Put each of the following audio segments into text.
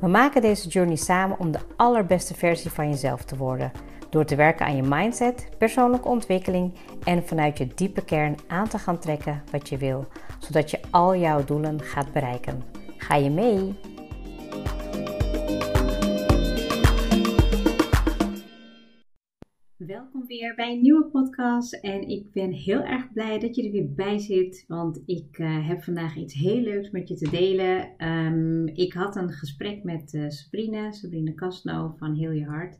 We maken deze journey samen om de allerbeste versie van jezelf te worden. Door te werken aan je mindset, persoonlijke ontwikkeling en vanuit je diepe kern aan te gaan trekken wat je wil, zodat je al jouw doelen gaat bereiken. Ga je mee? Welkom weer bij een nieuwe podcast en ik ben heel erg blij dat je er weer bij zit, want ik uh, heb vandaag iets heel leuks met je te delen. Um, ik had een gesprek met uh, Sabrina, Sabrina Kasno van Heel Je Hart.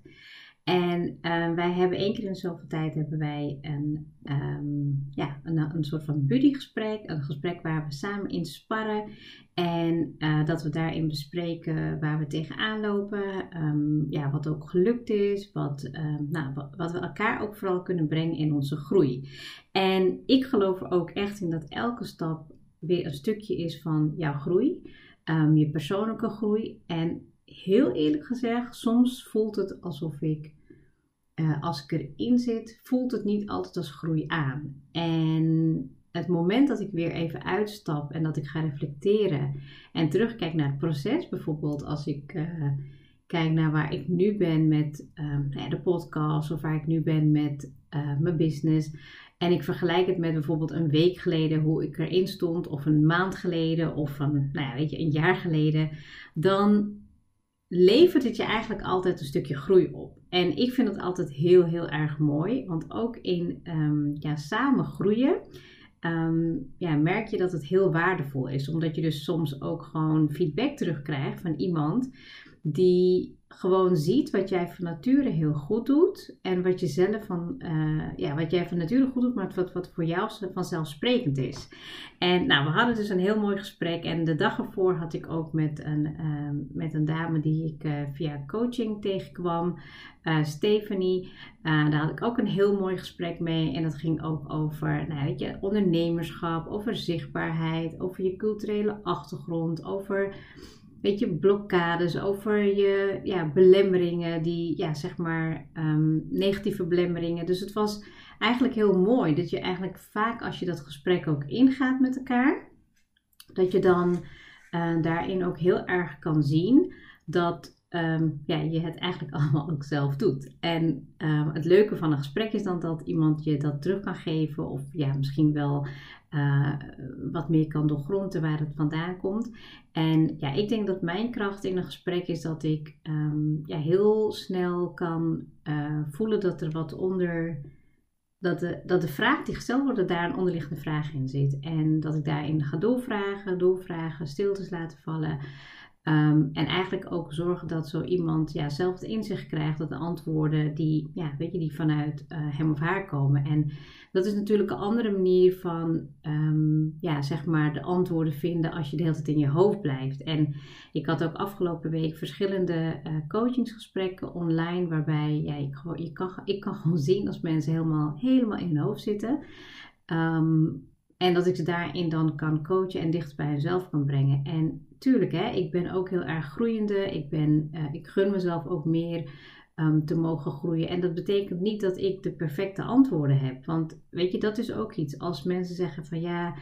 En uh, wij hebben één keer in zoveel tijd hebben wij een, um, ja, een, een soort van buddygesprek. Een gesprek waar we samen in sparren. En uh, dat we daarin bespreken waar we tegenaan lopen. Um, ja, wat ook gelukt is. Wat, nou, wat, wat, we elkaar ook vooral kunnen brengen in onze groei. En ik geloof er ook echt in dat elke stap weer een stukje is van jouw groei. je persoonlijke groei. En heel eerlijk gezegd, soms voelt het alsof ik, uh, als ik erin zit, voelt het niet altijd als groei aan. En het moment dat ik weer even uitstap en dat ik ga reflecteren en terugkijk naar het proces, bijvoorbeeld als ik uh, kijk naar waar ik nu ben met uh, de podcast of waar ik nu ben met uh, mijn business. En ik vergelijk het met bijvoorbeeld een week geleden hoe ik erin stond, of een maand geleden, of een, nou ja, weet je, een jaar geleden. Dan levert het je eigenlijk altijd een stukje groei op. En ik vind het altijd heel, heel erg mooi. Want ook in um, ja, samen groeien. Um, ja, merk je dat het heel waardevol is. Omdat je dus soms ook gewoon feedback terugkrijgt van iemand die gewoon ziet wat jij van nature heel goed doet. En wat je zelf van, uh, ja, wat jij van nature goed doet, maar wat, wat voor jou vanzelfsprekend is. En nou, we hadden dus een heel mooi gesprek. En de dag ervoor had ik ook met een, uh, met een dame die ik uh, via coaching tegenkwam, Stephanie. daar had ik ook een heel mooi gesprek mee. En dat ging ook over nou, weet je, ondernemerschap, over zichtbaarheid, over je culturele achtergrond, over weet je, blokkades, over je ja, belemmeringen, die, ja, zeg maar, um, negatieve belemmeringen. Dus het was eigenlijk heel mooi dat je eigenlijk vaak als je dat gesprek ook ingaat met elkaar, dat je dan uh, daarin ook heel erg kan zien dat um, ja, je het eigenlijk allemaal ook zelf doet. En um, het leuke van een gesprek is dan dat iemand je dat terug kan geven of ja, misschien wel uh, wat meer kan doorgronden waar het vandaan komt. En ja, ik denk dat mijn kracht in een gesprek is dat ik um, ja, heel snel kan uh, voelen dat er wat onder. Dat de, dat de vraag die gesteld wordt, daar een onderliggende vraag in zit. En dat ik daarin ga doorvragen, doorvragen, stiltes laten vallen. Um, en eigenlijk ook zorgen dat zo iemand ja, zelf het inzicht krijgt dat de antwoorden die, ja, weet je, die vanuit uh, hem of haar komen. En dat is natuurlijk een andere manier van um, ja, zeg maar de antwoorden vinden als je de hele tijd in je hoofd blijft. En ik had ook afgelopen week verschillende uh, coachingsgesprekken online, waarbij ja, ik, je kan, ik kan gewoon zien als mensen helemaal, helemaal in hun hoofd zitten. Um, en dat ik ze daarin dan kan coachen en dicht bij henzelf kan brengen. En tuurlijk, hè, ik ben ook heel erg groeiende. Ik, ben, uh, ik gun mezelf ook meer um, te mogen groeien. En dat betekent niet dat ik de perfecte antwoorden heb. Want weet je, dat is ook iets. Als mensen zeggen van ja,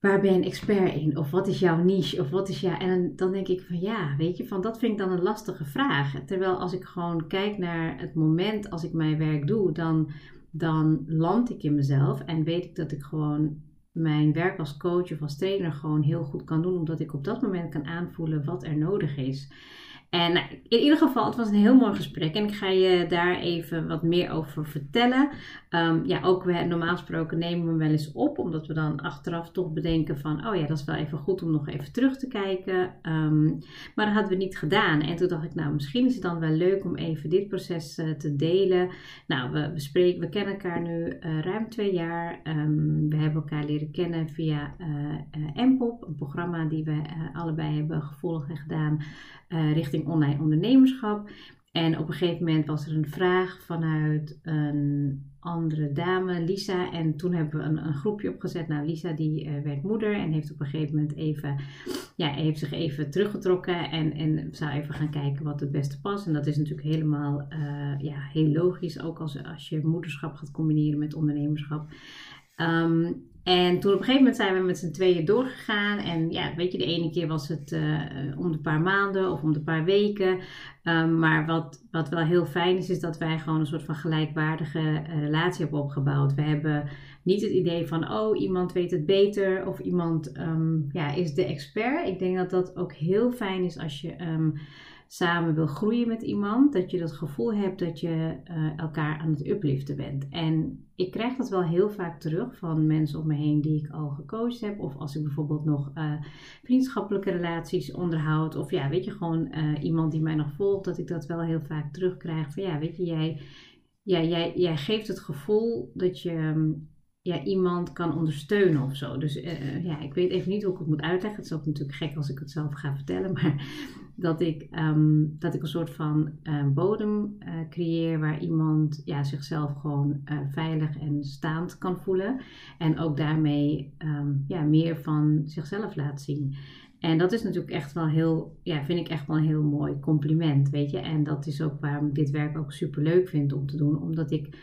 waar ben je een expert in? Of wat is jouw niche? Of wat is jouw... En dan denk ik van ja, weet je, van dat vind ik dan een lastige vraag. Terwijl als ik gewoon kijk naar het moment als ik mijn werk doe, dan, dan land ik in mezelf en weet ik dat ik gewoon mijn werk als coach of als trainer gewoon heel goed kan doen, omdat ik op dat moment kan aanvoelen wat er nodig is. En in ieder geval, het was een heel mooi gesprek en ik ga je daar even wat meer over vertellen. Um, ja, ook we, normaal gesproken nemen we hem wel eens op, omdat we dan achteraf toch bedenken van, oh ja, dat is wel even goed om nog even terug te kijken. Um, maar dat hadden we niet gedaan. En toen dacht ik, nou, misschien is het dan wel leuk om even dit proces uh, te delen. Nou, we, we, spreken, we kennen elkaar nu uh, ruim twee jaar. Um, we hebben elkaar leren kennen via uh, MPOP, een programma die we allebei hebben gevolgd en gedaan richting online ondernemerschap. En op een gegeven moment was er een vraag vanuit een andere dame, Lisa. En toen hebben we een, een groepje opgezet. Nou, Lisa die uh, werd moeder en heeft op een gegeven moment even, ja, heeft zich even teruggetrokken. En, en zou even gaan kijken wat het beste past. En dat is natuurlijk helemaal uh, ja, heel logisch. Ook als, als je moederschap gaat combineren met ondernemerschap. Um, en toen op een gegeven moment zijn we met z'n tweeën doorgegaan. En ja, weet je, de ene keer was het uh, om de paar maanden of om de paar weken. Um, maar wat, wat wel heel fijn is, is dat wij gewoon een soort van gelijkwaardige uh, relatie hebben opgebouwd. We hebben niet het idee van, oh, iemand weet het beter of iemand um, ja, is de expert. Ik denk dat dat ook heel fijn is als je. Um, samen wil groeien met iemand, dat je dat gevoel hebt dat je uh, elkaar aan het upliften bent. En ik krijg dat wel heel vaak terug van mensen om me heen die ik al gecoacht heb. Of als ik bijvoorbeeld nog uh, vriendschappelijke relaties onderhoud. Of ja, weet je, gewoon uh, iemand die mij nog volgt, dat ik dat wel heel vaak terugkrijg. Van ja, weet je, jij, ja, jij, jij geeft het gevoel dat je um, ja, iemand kan ondersteunen of zo. Dus uh, ja, ik weet even niet hoe ik het moet uitleggen. Het is ook natuurlijk gek als ik het zelf ga vertellen. Maar dat ik, um, dat ik een soort van uh, bodem creëer waar iemand ja, zichzelf gewoon veilig en staand kan voelen. En ook daarmee um, ja, meer van zichzelf laat zien. En dat is natuurlijk echt wel heel, ja, vind ik echt wel een heel mooi compliment, weet je. En dat is ook waarom ik dit werk ook super leuk vind om te doen. Omdat ik...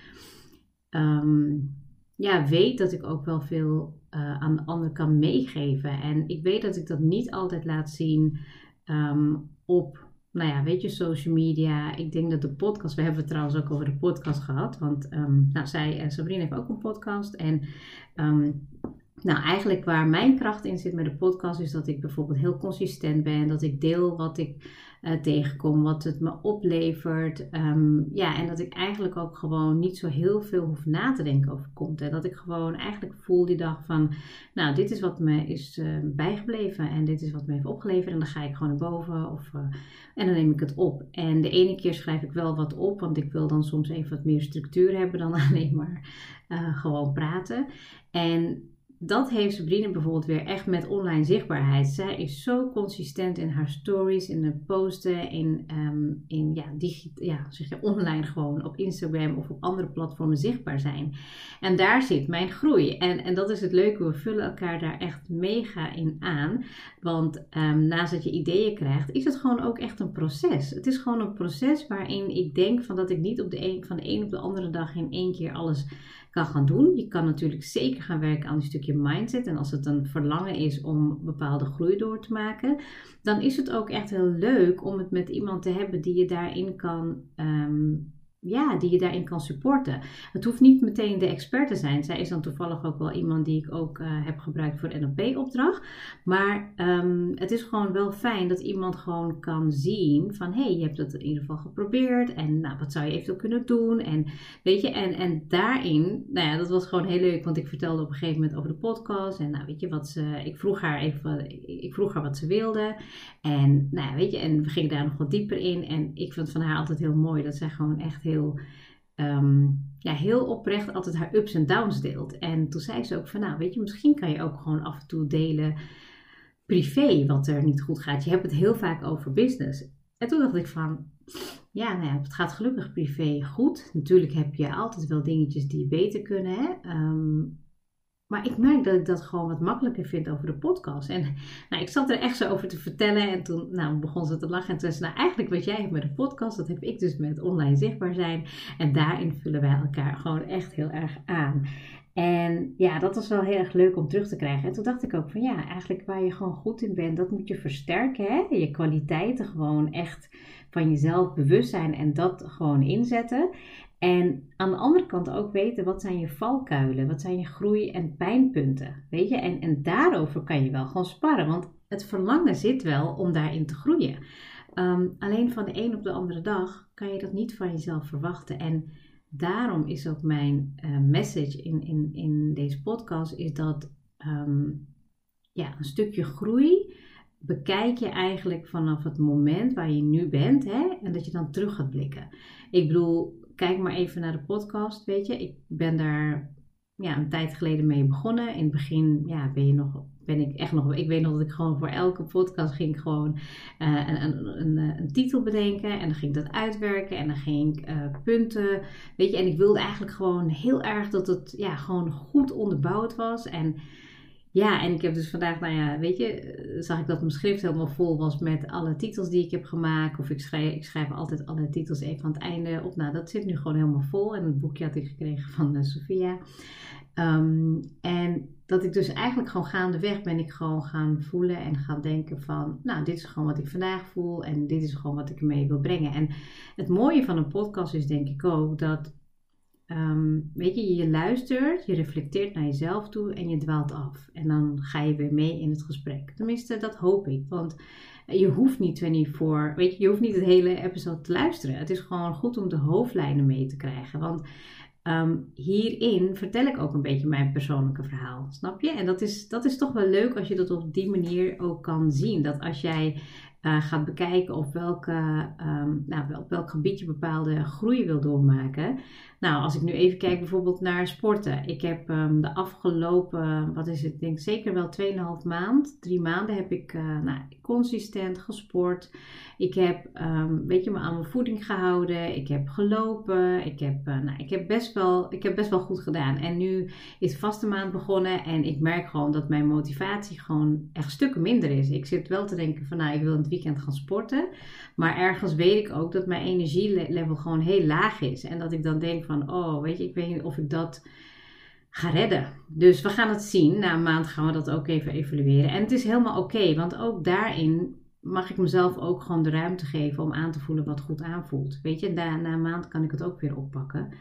Um, ja, weet dat ik ook wel veel uh, aan de kan meegeven. En ik weet dat ik dat niet altijd laat zien um, op, nou ja, weet je, social media. Ik denk dat de podcast, we hebben het trouwens ook over de podcast gehad. Want, um, nou, zij, uh, Sabrina heeft ook een podcast. En, um, nou, eigenlijk waar mijn kracht in zit met de podcast, is dat ik bijvoorbeeld heel consistent ben. Dat ik deel wat ik uh, tegenkom, wat het me oplevert. Um, ja, en dat ik eigenlijk ook gewoon niet zo heel veel hoef na te denken over content. Dat ik gewoon eigenlijk voel die dag van, nou, dit is wat me is uh, bijgebleven en dit is wat me heeft opgeleverd. En dan ga ik gewoon naar boven of, uh, en dan neem ik het op. En de ene keer schrijf ik wel wat op, want ik wil dan soms even wat meer structuur hebben dan alleen maar gewoon praten. En dat heeft Sabrina bijvoorbeeld weer echt met online zichtbaarheid. Zij is zo consistent in haar stories, in de posten, in, um, in ja, ja, zeg je, online gewoon op Instagram of op andere platformen zichtbaar zijn. En daar zit mijn groei. En, en dat is het leuke, we vullen elkaar daar echt mega in aan. Want um, naast dat je ideeën krijgt, is het gewoon ook echt een proces. Het is gewoon een proces waarin ik denk van dat ik niet op de een, van de een op de andere dag in één keer alles kan gaan doen. Je kan natuurlijk zeker gaan werken aan een stukje mindset. En als het een verlangen is om bepaalde groei door te maken, dan is het ook echt heel leuk om het met iemand te hebben die je daarin kan um, ja, die je daarin kan supporten. Het hoeft niet meteen de expert te zijn. Zij is dan toevallig ook wel iemand die ik ook uh, heb gebruikt voor NLP-opdracht. Maar um, het is gewoon wel fijn dat iemand gewoon kan zien van... hé, hey, je hebt het in ieder geval geprobeerd en nou, wat zou je eventueel kunnen doen? En weet je, en, en daarin, nou ja, dat was gewoon heel leuk, want ik vertelde op een gegeven moment over de podcast. En nou, weet je, wat ze, ik vroeg haar even, ik vroeg haar wat ze wilde. En nou ja, weet je, en we gingen daar nog wat dieper in. En ik vind van haar altijd heel mooi dat zij gewoon echt heel, um, ja, heel oprecht altijd haar ups en downs deelt. En toen zei ze ook van, nou weet je, misschien kan je ook gewoon af en toe delen privé wat er niet goed gaat. Je hebt het heel vaak over business. En toen dacht ik van, ja, nou ja, het gaat gelukkig privé goed. Natuurlijk heb je altijd wel dingetjes die beter kunnen. Hè? Um, maar ik merk dat ik dat gewoon wat makkelijker vind over de podcast. En nou, ik zat er echt zo over te vertellen. En toen nou, begon ze te lachen. En toen zei nou eigenlijk wat jij hebt met de podcast, dat heb ik dus met online zichtbaar zijn. En daarin vullen wij elkaar gewoon echt heel erg aan. En ja, dat was wel heel erg leuk om terug te krijgen. En toen dacht ik ook van ja, eigenlijk waar je gewoon goed in bent, dat moet je versterken. Hè? Je kwaliteiten gewoon echt van jezelf bewust zijn en dat gewoon inzetten. En aan de andere kant ook weten wat zijn je valkuilen, wat zijn je groei- en pijnpunten. Weet je, en, en daarover kan je wel gewoon sparren, want het verlangen zit wel om daarin te groeien. Um, alleen van de een op de andere dag kan je dat niet van jezelf verwachten. En daarom is ook mijn uh, message in, in, in deze podcast: is dat um, ja, een stukje groei bekijk je eigenlijk vanaf het moment waar je nu bent hè, en dat je dan terug gaat blikken. Ik bedoel, kijk maar even naar de podcast, weet je. Ik ben daar ja, een tijd geleden mee begonnen. In het begin ja, ben, je nog, ben ik echt nog. Ik weet nog dat ik gewoon voor elke podcast ging gewoon uh, een, een, een, titel bedenken. En dan ging ik dat uitwerken. En dan ging ik uh, punten. Weet je, en ik wilde eigenlijk gewoon heel erg dat het ja, gewoon goed onderbouwd was. En ja, en ik heb dus vandaag, nou ja, weet je, eh, zag ik dat mijn schrift helemaal vol was met alle titels die ik heb gemaakt. Of ik schrijf, ik schrijf altijd alle titels even aan het einde op. Nou, dat zit nu gewoon helemaal vol. En het boekje had ik gekregen van uh, Sophia. Ehm, en dat ik dus eigenlijk gewoon gaandeweg ben ik gewoon gaan voelen en gaan denken van, nou, dit is gewoon wat ik vandaag voel en dit is gewoon wat ik ermee wil brengen. En het mooie van een podcast is denk ik ook dat Ehm, weet je, je luistert, je reflecteert naar jezelf toe en je dwaalt af. En dan ga je weer mee in het gesprek. Tenminste, dat hoop ik. Want je hoeft niet 24, weet je, je hoeft niet het hele episode te luisteren. Het is gewoon goed om de hoofdlijnen mee te krijgen. Want ehm, hierin vertel ik ook een beetje mijn persoonlijke verhaal. Snap je? En dat is, dat is toch wel leuk als je dat op die manier ook kan zien. Dat als jij uh, gaat bekijken op, welke, um, nou, op welk gebied je bepaalde groei wil doormaken. Nou, als ik nu even kijk bijvoorbeeld naar sporten. Ik heb um, de afgelopen, wat is het, denk zeker wel 2,5 maand, drie maanden heb ik uh, nou, consistent gesport. Ik heb, um, weet je, me aan mijn voeding gehouden. Ik heb gelopen. Ik heb, uh, nou, ik heb, best wel, ik heb best wel goed gedaan. En nu is vaste maand begonnen en ik merk gewoon dat mijn motivatie gewoon echt stukken minder is. Ik zit wel te denken van, nou, ik wil het weekend gaan sporten. Maar ergens weet ik ook dat mijn energielevel gewoon heel laag is. En dat ik dan denk van, oh, weet je, ik weet niet of ik dat ga redden. Dus we gaan het zien. Na een maand gaan we dat ook even evalueren. En het is helemaal oké, want ook daarin mag ik mezelf ook gewoon de ruimte geven om aan te voelen wat goed aanvoelt. Weet je, na, na een maand kan ik het ook weer oppakken.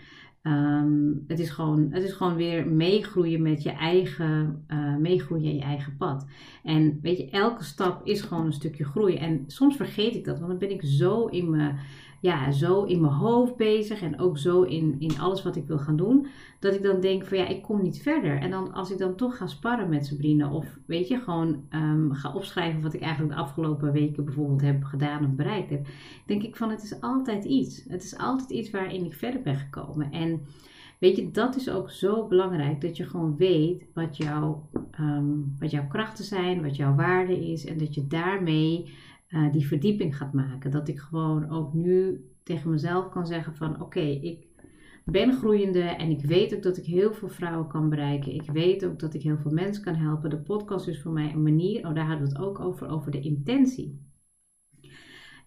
Ehm, het, is gewoon, het is gewoon weer meegroeien met je eigen, uh, meegroeien in je eigen pad. En weet je, elke stap is gewoon een stukje groei. En soms vergeet ik dat, want dan ben ik zo in mijn ja, zo in mijn hoofd bezig en ook zo in, in alles wat ik wil gaan doen, dat ik dan denk van ja, ik kom niet verder. En dan als ik dan toch ga sparren met Sabrina of weet je, gewoon um, ga opschrijven wat ik eigenlijk de afgelopen weken bijvoorbeeld heb gedaan of bereikt heb, denk ik van het is altijd iets. Het is altijd iets waarin ik verder ben gekomen. En weet je, dat is ook zo belangrijk dat je gewoon weet wat, jouw um, wat jouw krachten zijn, wat jouw waarde is en dat je daarmee uh, die verdieping gaat maken. Dat ik gewoon ook nu tegen mezelf kan zeggen van oké, ik ben groeiende en ik weet ook dat ik heel veel vrouwen kan bereiken. Ik weet ook dat ik heel veel mensen kan helpen. De podcast is voor mij een manier, oh daar hadden we het ook over, over de intentie.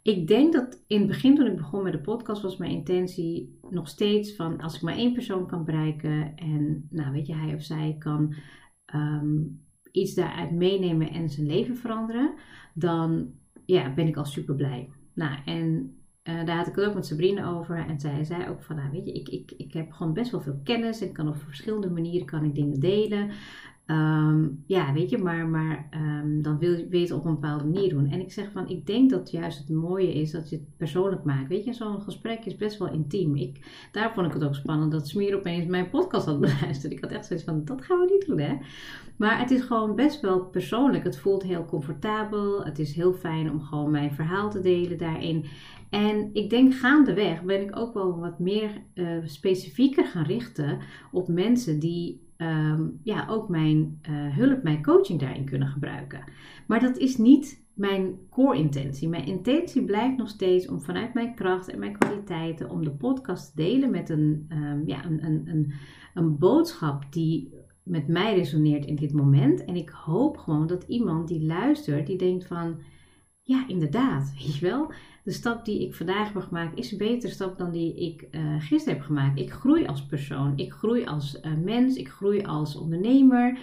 Ik denk dat in het begin toen ik begon met de podcast was mijn intentie nog steeds van als ik maar één persoon kan bereiken en nou weet je hij of zij kan um, iets daaruit meenemen en zijn leven veranderen, dan ja, ben ik al super blij. Nou, en uh, daar had ik het ook met Sabrine over. En zij zei ook van, nou weet je, ik, ik, ik heb gewoon best wel veel kennis. En kan op verschillende manieren kan ik dingen delen. Um, ja, weet je, maar, maar um, dan wil je het op een bepaalde manier doen. En ik zeg van, ik denk dat juist het mooie is dat je het persoonlijk maakt. Weet je, zo'n gesprek is best wel intiem. Ik, daar vond ik het ook spannend dat Smier opeens mijn podcast had beluisterd. Ik had echt zoiets van, dat gaan we niet doen hè. Maar het is gewoon best wel persoonlijk. Het voelt heel comfortabel. Het is heel fijn om gewoon mijn verhaal te delen daarin. En ik denk gaandeweg ben ik ook wel wat meer uh, specifieker gaan richten op mensen die um, ja, ook mijn uh, hulp, mijn coaching daarin kunnen gebruiken. Maar dat is niet mijn core intentie. Mijn intentie blijft nog steeds om vanuit mijn kracht en mijn kwaliteiten om de podcast te delen met een, um, ja, een, een, een, een boodschap die met mij resoneert in dit moment. En ik hoop gewoon dat iemand die luistert, die denkt van, ja, inderdaad, weet je wel. De stap die ik vandaag heb gemaakt is een betere stap dan die ik uh, gisteren heb gemaakt. Ik groei als persoon, ik groei als uh, mens, ik groei als ondernemer.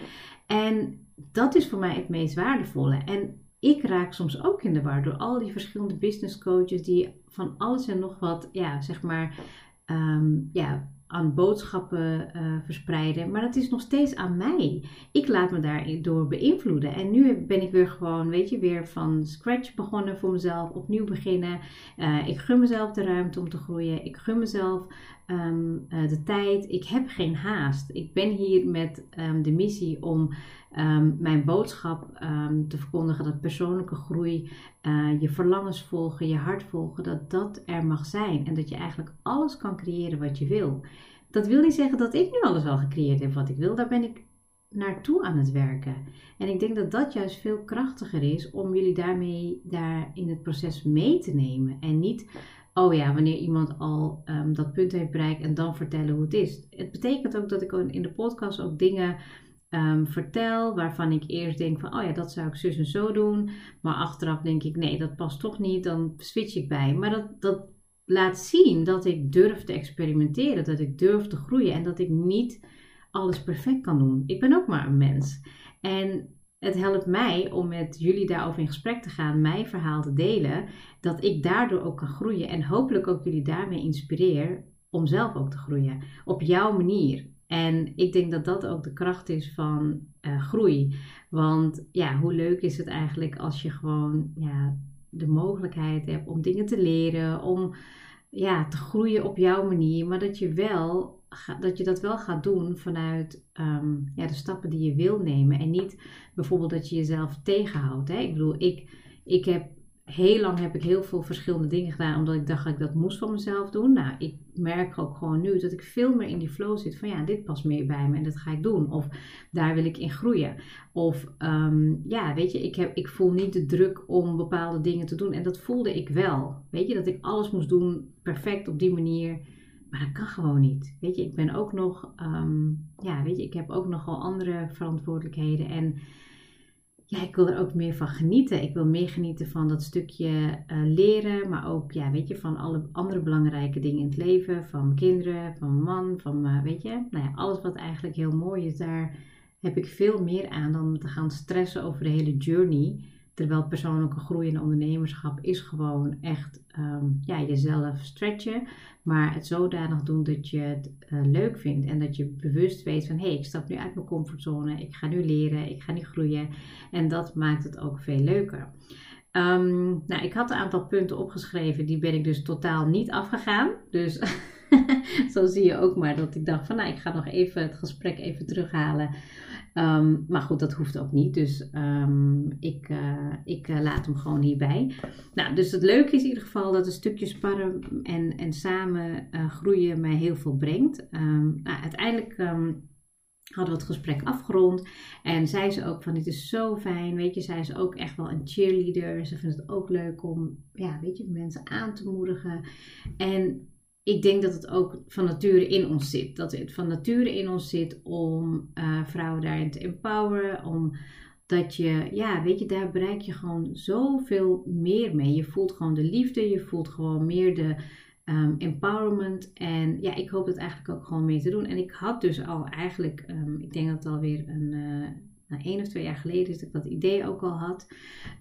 En dat is voor mij het meest waardevolle. En ik raak soms ook in de war door al die verschillende business coaches die van alles en nog wat, ja, zeg maar, um, ja, aan boodschappen uh, verspreiden. Maar dat is nog steeds aan mij. Ik laat me daardoor beïnvloeden. En nu ben ik weer gewoon, weet je, weer van scratch begonnen voor mezelf. Opnieuw beginnen. Uh, ik gun mezelf de ruimte om te groeien. Ik gun mezelf um, uh, de tijd. Ik heb geen haast. Ik ben hier met um, de missie om um, mijn boodschap te verkondigen dat persoonlijke groei, uh, je verlangens volgen, je hart volgen, dat dat er mag zijn. En dat je eigenlijk alles kan creëren wat je wil. Dat wil niet zeggen dat ik nu alles al gecreëerd heb wat ik wil. Daar ben ik naartoe aan het werken. En ik denk dat dat juist veel krachtiger is om jullie daarmee daar in het proces mee te nemen. En niet, oh ja, wanneer iemand al ehm, dat punt heeft bereikt en dan vertellen hoe het is. Het betekent ook dat ik in de podcast ook dingen um, vertel waarvan ik eerst denk van, oh ja, dat zou ik zus en zo doen. Maar achteraf denk ik, nee, dat past toch niet, dan switch ik bij. Maar dat, dat laat zien dat ik durf te experimenteren, dat ik durf te groeien en dat ik niet alles perfect kan doen. Ik ben ook maar een mens. En het helpt mij om met jullie daarover in gesprek te gaan, mijn verhaal te delen, dat ik daardoor ook kan groeien en hopelijk ook jullie daarmee inspireer om zelf ook te groeien op jouw manier. En ik denk dat dat ook de kracht is van uh, groei. Want ja, hoe leuk is het eigenlijk als je gewoon ja, de mogelijkheid hebt om dingen te leren, om ja, te groeien op jouw manier, maar dat je wel dat je dat wel gaat doen vanuit ehm, ja, de stappen die je wil nemen. En niet bijvoorbeeld dat je jezelf tegenhoudt. Hè? Ik bedoel, ik, ik heb heel lang heb ik heel veel verschillende dingen gedaan omdat ik dacht dat ik dat moest van mezelf doen. Nou, ik merk ook gewoon nu dat ik veel meer in die flow zit van ja, dit past meer bij me en dat ga ik doen. Of daar wil ik in groeien. Of ehm, ja, weet je, ik, heb, ik voel niet de druk om bepaalde dingen te doen en dat voelde ik wel. Weet je, dat ik alles moest doen perfect op die manier. Maar dat kan gewoon niet. Weet je, ik ben ook nog, ehm, ja, weet je, ik heb ook nogal andere verantwoordelijkheden. En ja, ik wil er ook meer van genieten. Ik wil meer genieten van dat stukje uh, leren, maar ook, ja, weet je, van alle andere belangrijke dingen in het leven. Van mijn kinderen, van mijn man, van, uh, weet je, nou ja, alles wat eigenlijk heel mooi is, daar heb ik veel meer aan dan te gaan stressen over de hele journey. Terwijl persoonlijke groei en ondernemerschap is gewoon echt um, ja, jezelf stretchen. Maar het zodanig doen dat je het uh, leuk vindt. En dat je bewust weet van hé, hey, ik stap nu uit mijn comfortzone. Ik ga nu leren, ik ga nu groeien. En dat maakt het ook veel leuker. Um, nou, ik had een aantal punten opgeschreven. Die ben ik dus totaal niet afgegaan. Dus zo zie je ook maar dat ik dacht van nou, ik ga nog even het gesprek even terughalen Ehm, maar goed, dat hoeft ook niet. Dus um, ik, uh, ik uh, laat hem gewoon hierbij. Nou, dus het leuke is in ieder geval dat een stukje sparren en, en samen uh, groeien mij heel veel brengt. Um, nou, uiteindelijk hadden we het gesprek afgerond. En zei ze ook van dit is zo fijn. Weet je, zij is ook echt wel een cheerleader. Ze vindt het ook leuk om, ja, weet je, mensen aan te moedigen. En ik denk dat het ook van nature in ons zit. Dat het van nature in ons zit om uh, vrouwen daarin te empoweren. Om dat je, ja, weet je, daar bereik je gewoon zoveel meer mee. Je voelt gewoon de liefde, je voelt gewoon meer de um, empowerment. En ja, ik hoop het eigenlijk ook gewoon mee te doen. En ik had dus al eigenlijk, um, ik denk dat het alweer een, uh, nou, één of twee jaar geleden dat ik dat idee ook al had.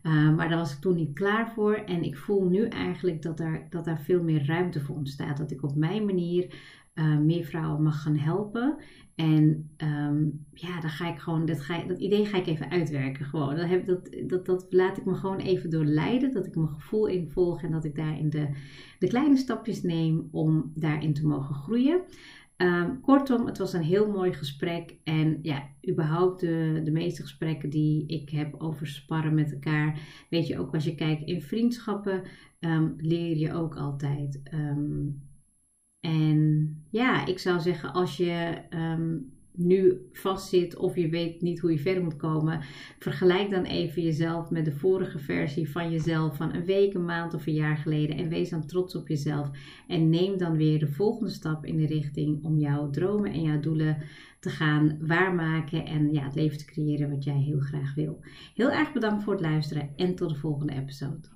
Uh, maar daar was ik toen niet klaar voor. En ik voel nu eigenlijk dat daar, dat daar veel meer ruimte voor ontstaat. Dat ik op mijn manier uh, meer vrouwen mag gaan helpen. En um, ja, dan ga ik gewoon, dat, ga, dat idee ga ik even uitwerken. Gewoon. Dat, heb, dat, dat, dat laat ik me gewoon even doorleiden. Dat ik mijn gevoel in volg en dat ik daarin de, de kleine stapjes neem om daarin te mogen groeien. Um, kortom, het was een heel mooi gesprek. En ja, überhaupt de, de meeste gesprekken die ik heb over sparren met elkaar. Weet je, ook als je kijkt in vriendschappen, um, leer je ook altijd. Um, en ja, ik zou zeggen, als je nu vastzit of je weet niet hoe je verder moet komen, vergelijk dan even jezelf met de vorige versie van jezelf van een week, een maand of een jaar geleden en wees dan trots op jezelf en neem dan weer de volgende stap in de richting om jouw dromen en jouw doelen te gaan waarmaken en ja, het leven te creëren wat jij heel graag wil. Heel erg bedankt voor het luisteren en tot de volgende episode.